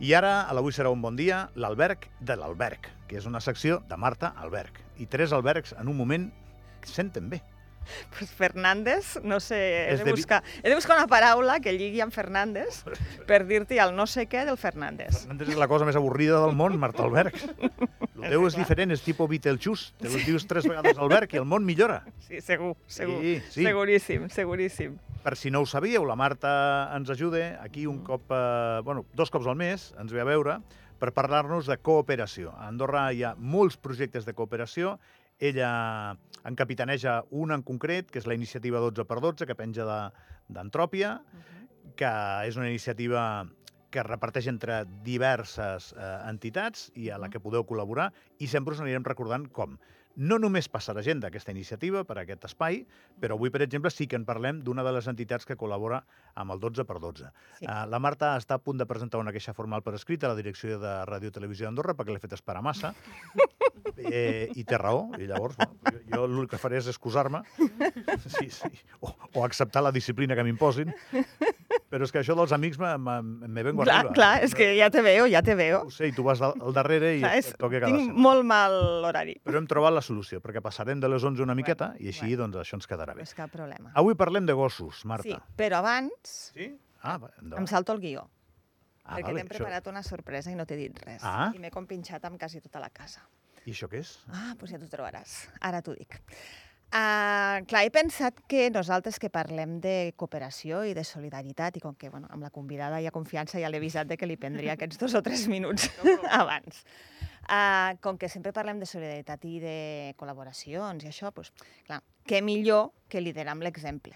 I ara, a l'Avui serà un bon dia, l'alberg de l'alberg, que és una secció de Marta Alberg. I tres albergs en un moment que senten bé. Pues Fernández, no sé, he És de, buscar, he de buscar una paraula que lligui amb Fernández per dir-t'hi el no sé què del Fernández. Fernández és la cosa més avorrida del món, Marta Alberg. El teu és diferent, és tipus Beetlejuice. Te lo dius tres vegades Alberg i el món millora. Sí, segur, segur. Sí, sí. Seguríssim, seguríssim. Per si no ho sabíeu, la Marta ens ajuda aquí un cop, eh, bueno, dos cops al mes, ens ve a veure, per parlar-nos de cooperació. A Andorra hi ha molts projectes de cooperació. Ella en capitaneja un en concret, que és la iniciativa 12x12, que penja de- d'Antròpia, que és una iniciativa que es reparteix entre diverses eh, entitats i a la que podeu col·laborar i sempre us anirem recordant com. No només passarà gent d'aquesta iniciativa per aquest espai, però avui, per exemple, sí que en parlem d'una de les entitats que col·labora amb el 12x12. Sí. Uh, la Marta està a punt de presentar una queixa formal per escrit a la direcció de Ràdio Televisió d'Andorra perquè l'he fet esperar massa. eh, I té raó, i llavors bueno, jo, jo l'únic que faré és excusar-me sí, sí. O, o acceptar la disciplina que m'imposin. Però és que això dels amics me, me, me vengo Clar, arriba. clar, és que ja te veo, ja te veo. Ho sé, i tu vas al, al darrere i Clar, et és, toca cada tinc setmana. molt mal l'horari. Però hem trobat la solució, perquè passarem de les 11 una miqueta i així bueno. doncs, això ens quedarà No bé. és cap problema. Avui parlem de gossos, Sí, Marta. però abans Sí? Ah, endavant. em salto el guió, ah, perquè vale, t'hem preparat una sorpresa i no t'he dit res. Ah. I m'he compinxat amb quasi tota la casa. I això què és? Ah, doncs ja t'ho trobaràs. Ara t'ho dic. Uh, clar, he pensat que nosaltres que parlem de cooperació i de solidaritat i com que bueno, amb la convidada hi ha confiança ja l'he avisat de que li prendria aquests dos o tres minuts abans. Uh, com que sempre parlem de solidaritat i de col·laboracions i això, doncs, clar, què millor que liderar amb l'exemple.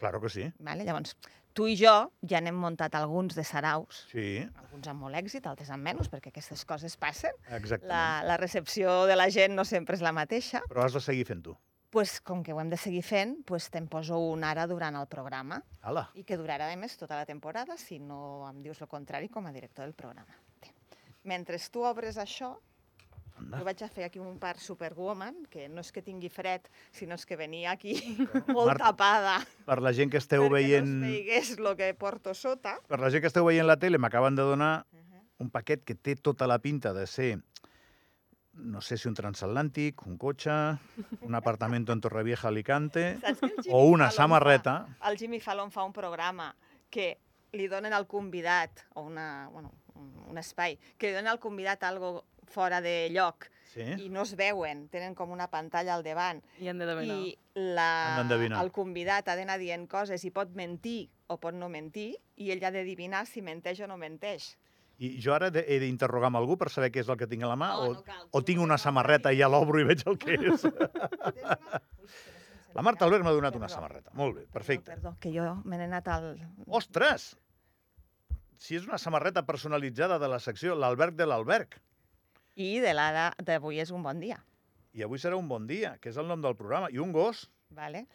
Claro que sí. Vale? Llavors, tu i jo ja n'hem muntat alguns de saraus, Sí, alguns amb molt èxit, altres amb menys, perquè aquestes coses passen. exactament. La, la recepció de la gent no sempre és la mateixa. Però has de seguir fent tu. Pues, com que ho hem de seguir fent, pues, te'n poso un ara durant el programa Ala, i que durarà, a més, tota la temporada, si no em dius el contrari, com a director del programa. Bé. Mentre tu obres això, anda. jo vaig a fer aquí un part superwoman, que no és que tingui fred, sinó és que venia aquí molt Marta, tapada Per la gent que esteu perquè veient... no es veigués el que porto sota. Per la gent que esteu veient la tele, m'acaben de donar un paquet que té tota la pinta de ser, no sé si un transatlàntic, un cotxe, un apartamento en Torrevieja, Alicante, o una Fallon samarreta. Fa, el Jimmy Fallon fa un programa que li donen al convidat, o una, bueno, un, un espai, que li donen al convidat algo fora de lloc Sí? i no es veuen, tenen com una pantalla al davant I han de i Han la, el convidat ha d'anar dient coses i pot mentir o pot no mentir i ell ha d'adivinar si menteix o no menteix. I jo ara he d'interrogar amb algú per saber què és el que tinc a la mà No, o, no cal. o tinc una samarreta i ja l'obro i veig el que és. La Marta Albert m'ha donat una samarreta. Molt bé, perfecte. Perdó, perdó, que jo me n'he anat al... Ostres! Si és una samarreta personalitzada de la secció L'Alberg de l'Alberg. I de l'ara d'avui és un bon dia, I avui serà un bon dia, que és el nom del programa. I un gos. vale?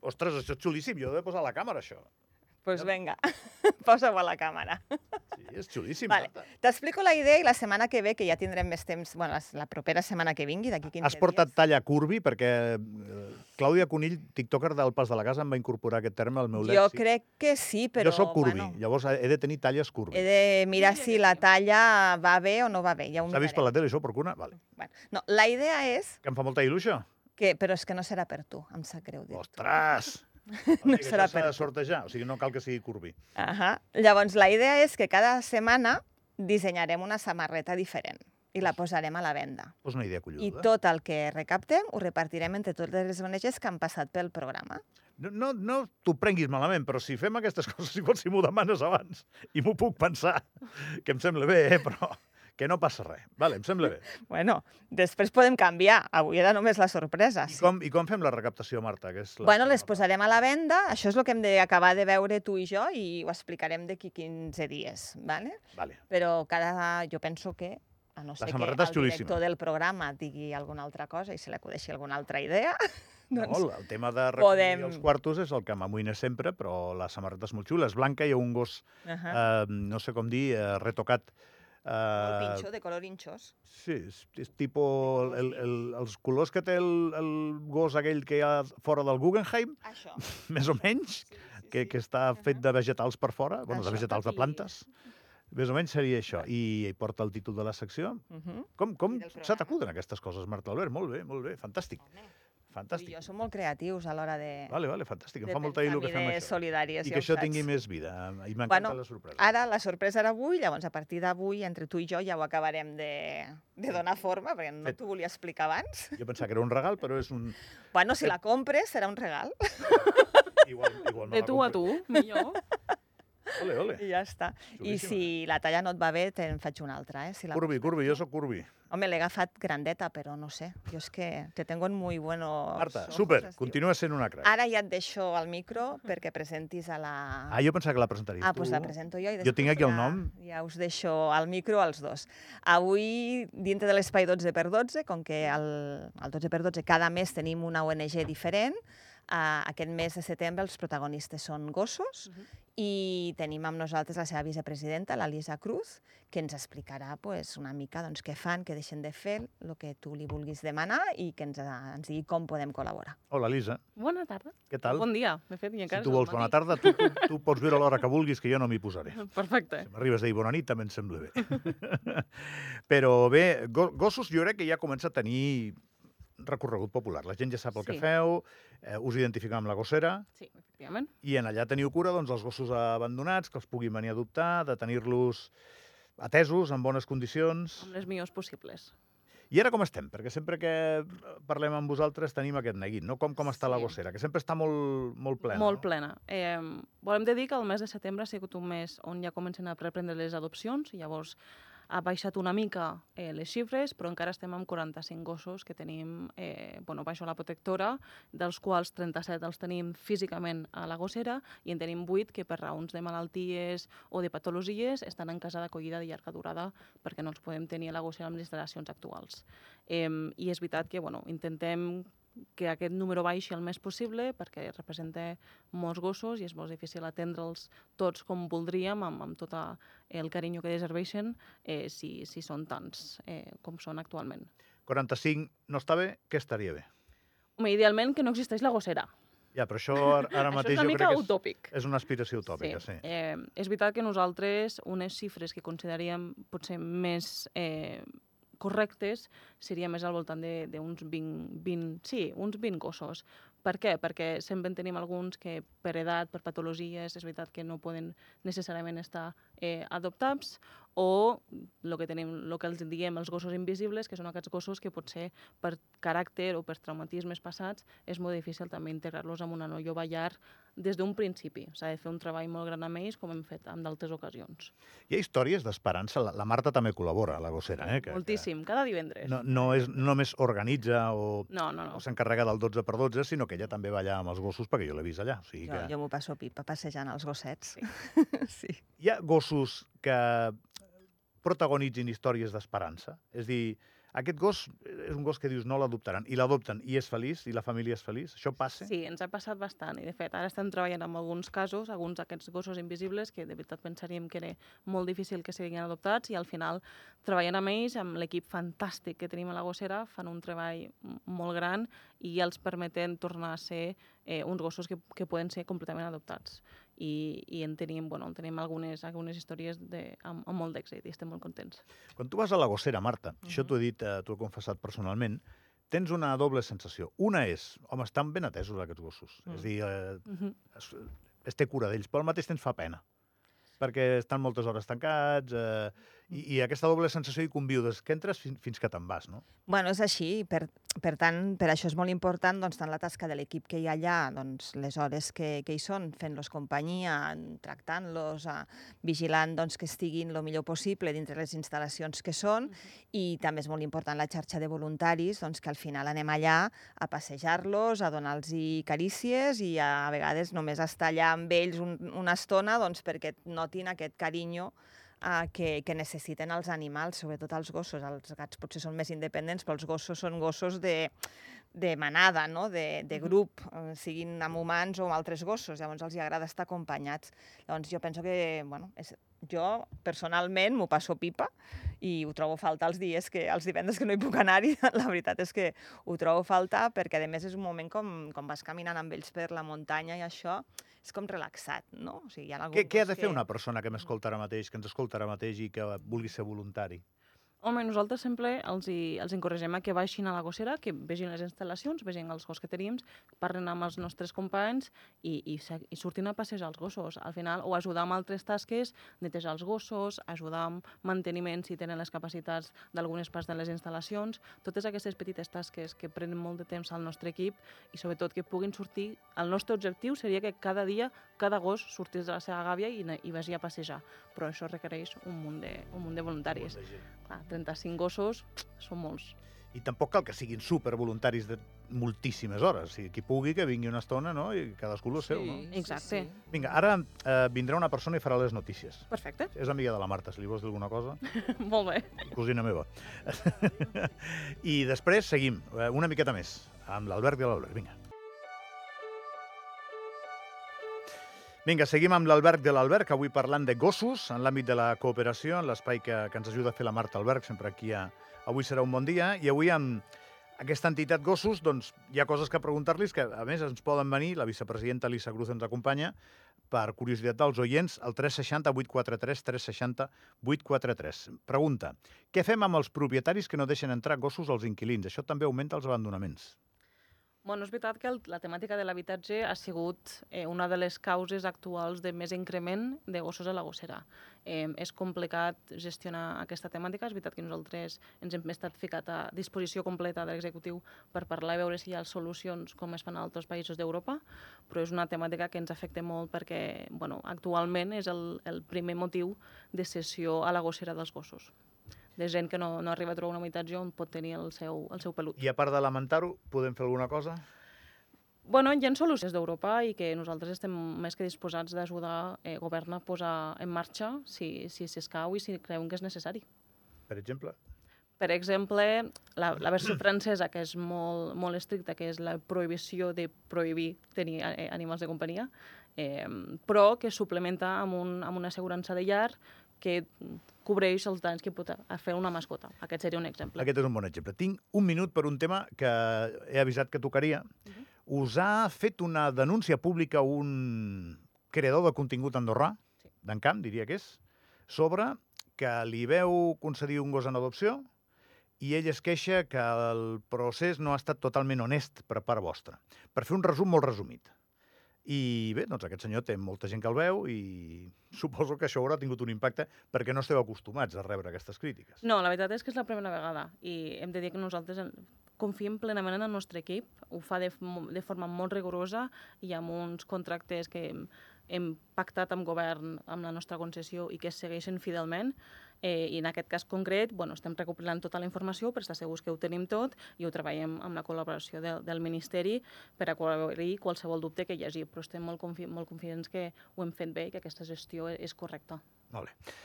Ostres, això és xulíssim. Jo he de posar a la càmera, això. Pues vinga, posa-ho a la càmera. Sí, és xulíssim. Vale. Marta. T'explico la idea i la setmana que ve, que ja tindrem més temps, bueno, la- la propera setmana que vingui, d'aquí 15 Has portat dies. talla curvi perquè eh, Clàudia Conill, tiktoker del Pas de la Casa, em va incorporar aquest terme al meu Jo lèxic. crec que sí, però... jo sóc curvi, Bueno, llavors he de tenir talles curvi. he de mirar si la talla va bé o no va bé. Ja ho S'ha vist per la tele, això, per cuna? Vale. Bueno, no, la idea és Que em fa molta il·lusió? que... Però és que no serà per tu, em sap greu dir-t'ho. Ostres! No serà això s'ha per de sortejar, o sigui, no cal que sigui curvi. Ahà. Llavors, la idea és que cada setmana dissenyarem una samarreta diferent i la posarem a la venda. És una idea I colluda. tot el que recaptem ho repartirem entre totes les ONGs que han passat pel programa. No, no, no t'ho prenguis malament, però si fem aquestes coses, igual si m'ho demanes abans, i m'ho puc pensar, que em sembla bé, eh? però que no passa res. Vale, em sembla bé. Bueno, després podem canviar. Avui era només la sorpresa. I com, I com fem la recaptació, Marta? Que és la... Bueno, les posarem a la venda. Això és el que hem d'acabar de veure tu i jo i ho explicarem d'aquí 15 dies. ¿vale? Vale. Però cada... jo penso que, a no ser que el és xulíssima. director del programa digui alguna altra cosa i se li acudeixi alguna altra idea, doncs No, el tema de recollir podem- els quartos és el que m'amoïna sempre, però la samarreta és molt xula. És blanca i ha un gos, uh -huh. eh, no sé com dir, eh, retocat. Molt Eh, pinxo, de color hinchos. sí, és, és tipus el, el, els colors que té el, el gos aquell que hi ha fora del Guggenheim, Això. més o menys, Sí, sí, que, que està fet de vegetals per fora, bueno, de vegetals de plantes. Més o menys seria això. I porta el títol de la secció. Uh -huh. Com, com I del se programa. t'acuden aquestes coses, Marta Albert? Molt bé, molt bé, fantàstic. I Fantàstic. jo som molt creatius a l'hora de, Vale, vale, fantàstic. Em de fa molta pensar il·lu que fem això. solidàries. I que això saps. tingui més vida. I m'encanta Bueno, la sorpresa. Ara la sorpresa era avui, llavors a partir d'avui, entre tu i jo, ja ho acabarem de, de donar forma, perquè no t'ho volia explicar abans. Jo pensava que era un regal, però és un... Bueno, si la compres, serà un regal. Igual, igual me De tu a tu, millor. Ole, ole. I ja està. I si la talla no et va bé, te'n faig una altra, eh? Si la Curvi, curvi, jo sóc curvi. Home, l'he agafat grandeta, però no sé. Jo és que te tengo en muy buenos Marta, ojos, super, continua sent una crac. Ara ja et deixo el micro perquè presentis a la... Ah, jo pensava que la presentaries Ah, tu. doncs la presento jo. I Jo tinc aquí el nom. Ja, ja us deixo el micro als dos. Avui, dintre de l'espai 12x12, com que el, el 12x12 cada mes tenim una ONG diferent, uh, aquest mes de setembre els protagonistes són gossos Mhm. i tenim amb nosaltres la seva vicepresidenta, la Lisa Cruz, que ens explicarà pues, una mica doncs, què fan, què deixen de fer, el que tu li vulguis demanar i que ens, ens digui com podem col·laborar. Hola, Lisa. Bona tarda. Què tal? Bon dia, de fet, i si encara tu és al vols bona matí. tarda, tu, tu, tu pots veure l'hora que vulguis, que jo no m'hi posaré. Perfecte. Si m'arribes a dir bona nit, també em sembla bé. Però bé, go gossos jo crec que ja comença a tenir recorregut popular. La gent ja sap el que Sí. feu, eh, us identifiqueu amb la gossera, Sí, efectivament. i en allà teniu cura doncs, dels gossos abandonats, que els puguin venir a adoptar, de tenir-los atesos, en bones condicions... Amb les millors possibles. I ara com estem? Perquè sempre que parlem amb vosaltres tenim aquest neguit, no? Com, com està la Sí. gossera, que sempre està molt, molt plena. Molt no? plena. Eh, volem dir que el mes de setembre ha sigut un mes on ja comencen a reprendre les adopcions, i llavors ha baixat una mica eh, les xifres, però encara estem amb 45 gossos que tenim, eh, bueno, baixo la protectora, dels quals 37 els tenim físicament a la gossera i en tenim 8 que per raons de malalties o de patologies estan en casa d'acollida de llarga durada perquè no els podem tenir a la gossera amb les instal·lacions actuals. Eh, I és veritat que bueno, intentem que aquest número baixi el més possible perquè representa molts gossos i és molt difícil atendre'ls tots com voldríem, amb, amb tot el carinyo que deserveixen, eh, si, si són tants eh, com són actualment. 45 no està bé, què estaria bé? Home, idealment que no existeix la gossera. Ja, però això ara, Això mateix és una jo crec que és, utòpic. és una aspiració utòpica, sí. Eh, és veritat que nosaltres unes xifres que consideraríem potser més eh, correctes seria més al voltant d'uns 20, 20, sí, uns 20 gossos. Per què? Perquè sempre en tenim alguns que per edat, per patologies, és veritat que no poden necessàriament estar eh, adoptats, o el que, tenim, el que els diem els gossos invisibles, que són aquests gossos que potser per caràcter o per traumatismes passats és molt difícil també integrar-los en una noia ballar des d'un principi. S'ha de fer un treball molt gran amb ells, com hem fet en d'altres ocasions. Hi ha històries d'esperança. La, la Marta també col·labora a la gossera, eh? Que, Moltíssim, cada divendres. Que no, no, és, no només organitza o, no, no. no. o s'encarrega del 12 per 12, sinó que ella també va allà amb els gossos, perquè jo l'he vist allà. O sigui Jo, que... jo m'ho passo pipa passejant els gossets. sí. Hi ha gossos que protagonitzin històries d'esperança? És dir, aquest gos és un gos que dius no l'adoptaran, i l'adopten, i és feliç, i la família és feliç? Això passa? Sí, ens ha passat bastant i de fet ara estem treballant amb alguns casos, alguns d'aquests gossos invisibles que de veritat pensaríem que era molt difícil que siguin adoptats i al final treballant amb ells, amb l'equip fantàstic que tenim a la gossera, fan un treball molt gran i els permeten tornar a ser eh, uns gossos que, que poden ser completament adoptats. I, i en tenim, bueno, en tenim algunes, algunes històries de, amb, amb molt d'èxit i estem molt contents. Quan tu vas a la gossera, Marta, uh -huh. això t'ho he dit, eh, t'ho he confessat personalment, tens una doble sensació. Una és, home, estan ben atesos aquests gossos. Mm. És a dir, eh, Uh -huh. es, es té cura d'ells, però al mateix temps fa pena perquè estan moltes hores tancats eh, i, i aquesta doble sensació hi conviu des que entres fins, fins que te'n vas, no? Bueno, és així. Per, per tant, per això és molt important doncs, tant la tasca de l'equip que hi ha allà, doncs, les hores que, que hi són, fent-los companyia, tractant-los, vigilant doncs, que estiguin el millor possible dintre les instal·lacions que són, i també és molt important la xarxa de voluntaris, doncs, que al final anem allà a passejar-los, a donar-los carícies i a, a vegades només estar allà amb ells un, una estona doncs, perquè notin aquest carinyo uh, que, que necessiten els animals, sobretot els gossos. Els gats potser són més independents, però els gossos són gossos de, de manada, no? de, de grup, eh, siguin amb humans o amb altres gossos. Llavors els hi agrada estar acompanyats. Llavors jo penso que bueno, és jo personalment m'ho passo pipa i ho trobo a faltar els dies que, els divendres que no hi puc anar-hi, la veritat és que ho trobo a faltar perquè a més és un moment com, com vas caminant amb ells per la muntanya i això és com relaxat, no? O sigui, hi ha Què, què ha de fer que... una persona que m'escolta ara mateix, que ens escolta ara mateix i que vulgui ser voluntari? Home, nosaltres sempre els, hi, els encoregem a que baixin a la gossera, que vegin les instal·lacions, vegin els gossos que tenim, parlen amb els nostres companys i, i, i surtin a passejar els gossos. Al final, o ajudar amb altres tasques, netejar els gossos, ajudar amb manteniment si tenen les capacitats d'algunes parts de les instal·lacions, totes aquestes petites tasques que prenen molt de temps al nostre equip i sobretot que puguin sortir... El nostre objectiu seria que cada dia cada gos sortís de la seva gàbia i, i vagi a passejar, però això requereix un munt de, un munt de voluntaris. Clar, 35 gossos són molts. I tampoc cal que siguin supervoluntaris de moltíssimes hores. Sigui, qui pugui que vingui una estona, no?, i cadascú el seu, no? Exacte. Vinga, ara eh, vindrà una persona i farà les notícies. Perfecte. És amiga de la Marta, si li vols dir alguna cosa, Molt bé. cosina meva. I després seguim, eh, una miqueta més, amb l'Albert i l'Albert. Vinga. Vinga, seguim amb l'Alberg de l'Alberg, avui parlant de gossos en l'àmbit de la cooperació, en l'espai que, que ens ajuda a fer la Marta Alberg, sempre aquí a... Avui serà un bon dia, i avui amb aquesta entitat gossos, doncs hi ha coses que preguntar-los que, a més, ens poden venir, la vicepresidenta Lisa Cruz ens acompanya, per curiositat dels oients, al 360 843 360 843. Pregunta, què fem amb els propietaris que no deixen entrar gossos als inquilins? Això també augmenta els abandonaments. Bueno, és veritat que el, la temàtica de l'habitatge ha sigut eh, una de les causes actuals de més increment de gossos a la gossera. Eh, és complicat gestionar aquesta temàtica. És veritat que nosaltres ens hem estat ficat a disposició completa de l'executiu per parlar i veure si hi ha solucions com es fan a altres països d'Europa, però és una temàtica que ens afecta molt perquè bueno, actualment és el, el primer motiu de cessió a la gossera dels gossos de gent que no, no arriba a trobar un habitatge on pot tenir el seu, el seu pelut. I a part de lamentar-ho, podem fer alguna cosa? Bueno, hi ha solucions d'Europa i que nosaltres estem més que disposats d'ajudar eh, govern a posar en marxa si, si s'escau i si creuen que és necessari. Per exemple? Per exemple, la, la versió francesa, que és molt, molt estricta, que és la prohibició de prohibir tenir eh, animals de companyia, eh, però que suplementa amb, un, amb una assegurança de llar que cobreix els danys que pot a fer una mascota. Aquest seria un exemple. Aquest és un bon exemple. Tinc un minut per un tema que he avisat que tocaria. Uh -huh. Us ha fet una denúncia pública un creador de contingut andorrà, Sí. d'Encamp, diria que és, sobre que li veu concedir un gos en adopció i ell es queixa que el procés no ha estat totalment honest per part vostra. Per fer un resum molt resumit. I bé, doncs aquest senyor té molta gent que el veu i suposo que això haurà tingut un impacte perquè no esteu acostumats a rebre aquestes crítiques. No, la veritat és que és la primera vegada i hem de dir que nosaltres confiem plenament en el nostre equip, ho fa de, de forma molt rigorosa i amb uns contractes que hem, hem pactat amb govern, amb la nostra concessió i que segueixen fidelment. Eh, I en aquest cas concret, bueno, estem recopilant tota la informació per estar segurs que ho tenim tot i ho treballem amb la col·laboració del, del Ministeri per aclarir qualsevol dubte que hi hagi, però estem molt, confi molt confiants que ho hem fet bé i que aquesta gestió és correcta. Molt bé.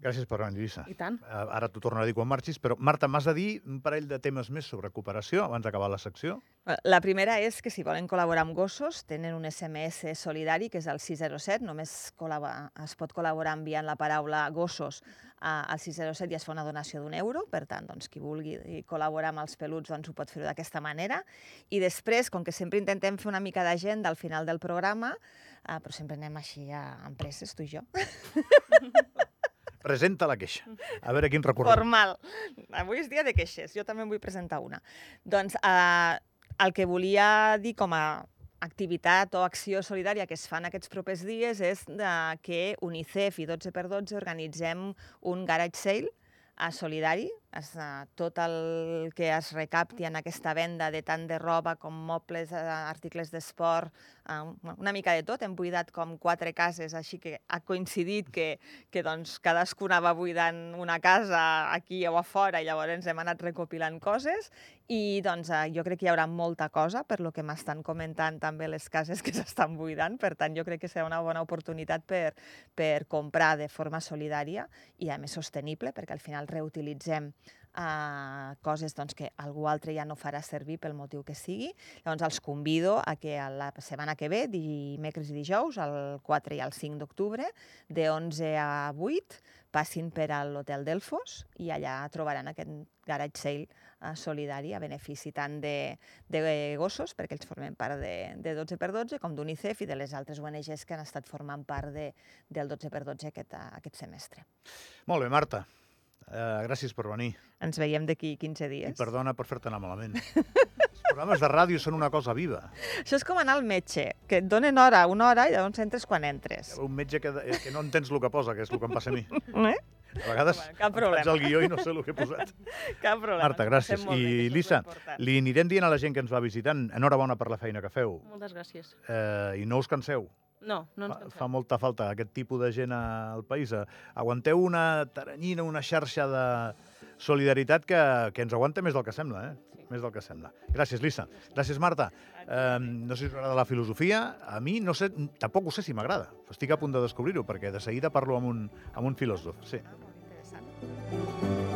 Gràcies per venir, Lluïssa. I tant. Eh, Ara t'ho tornaré a dir quan marxis, però Marta, m'has de dir un parell de temes més sobre cooperació abans d'acabar la secció. La primera és que si volen col·laborar amb gossos, tenen un SMS solidari, que és el 607, només es pot col·laborar enviant la paraula gossos a- al 607 i es fa una donació d'un euro, per tant, doncs, qui vulgui col·laborar amb els peluts doncs, ho pot fer d'aquesta manera. I després, com que sempre intentem fer una mica d'agenda al final del programa, eh, però sempre anem així a empreses, tu i jo, Presenta la queixa. A veure quin recorregut. Formal. Avui és dia de queixes, jo també en vull presentar una. Doncs eh, el que volia dir com a activitat o acció solidària que es fan aquests propers dies és de que UNICEF i 12x12 organitzem un garage sale a solidari, es, uh, tot el que es recapti en aquesta venda de tant de roba com mobles, uh, articles d'esport, uh, una mica de tot. Hem buidat com quatre cases, així que ha coincidit que, que doncs, cadascú anava buidant una casa aquí o a fora i llavors hem anat recopilant coses i doncs, uh, jo crec que hi haurà molta cosa per lo que m'estan comentant també les cases que s'estan buidant, per tant jo crec que serà una bona oportunitat per, per comprar de forma solidària i a més sostenible, perquè al final reutilitzem uh, coses doncs, que algú altre ja no farà servir pel motiu que sigui. Llavors els convido a que a la setmana que ve, dimecres i dijous, el 4 i el 5 d'octubre, de 11 a 8, passin per a l'Hotel Delfos i allà trobaran aquest garage sale uh, solidari a benefici tant de, de gossos, perquè ells formen part de, de 12x12, com d'UNICEF i de les altres ONGs que han estat formant part de, del 12x12 aquest, aquest semestre. Molt bé, Marta. Uh, gràcies per venir. Ens veiem d'aquí 15 dies. I perdona per fer-te anar malament. Els programes de ràdio són una cosa viva. Això és com anar al metge, que et donen hora, una hora, i llavors entres quan entres. Un metge que, que no entens el que posa, que és el que em passa a mi. Eh? A vegades cap problema. faig el guió i no sé el que he posat. Cap problema. Marta, gràcies. Bé, I Lisa, li anirem dient a la gent que ens va visitant enhorabona per la feina que feu. Moltes gràcies. Eh, I no us canseu. No, no ens Fa, cansem. fa molta falta aquest tipus de gent al país. Eh, Aguanteu una taranyina, una xarxa de solidaritat que, que ens aguanta més del que sembla, eh? Més del que sembla. Gràcies, Lisa. Gràcies, Marta. Eh, no sé si us la filosofia. A mi no sé, tampoc ho sé si m'agrada. Estic a punt de descobrir-ho, perquè de seguida parlo amb un, amb un filòsof. Sí. Molt interessant.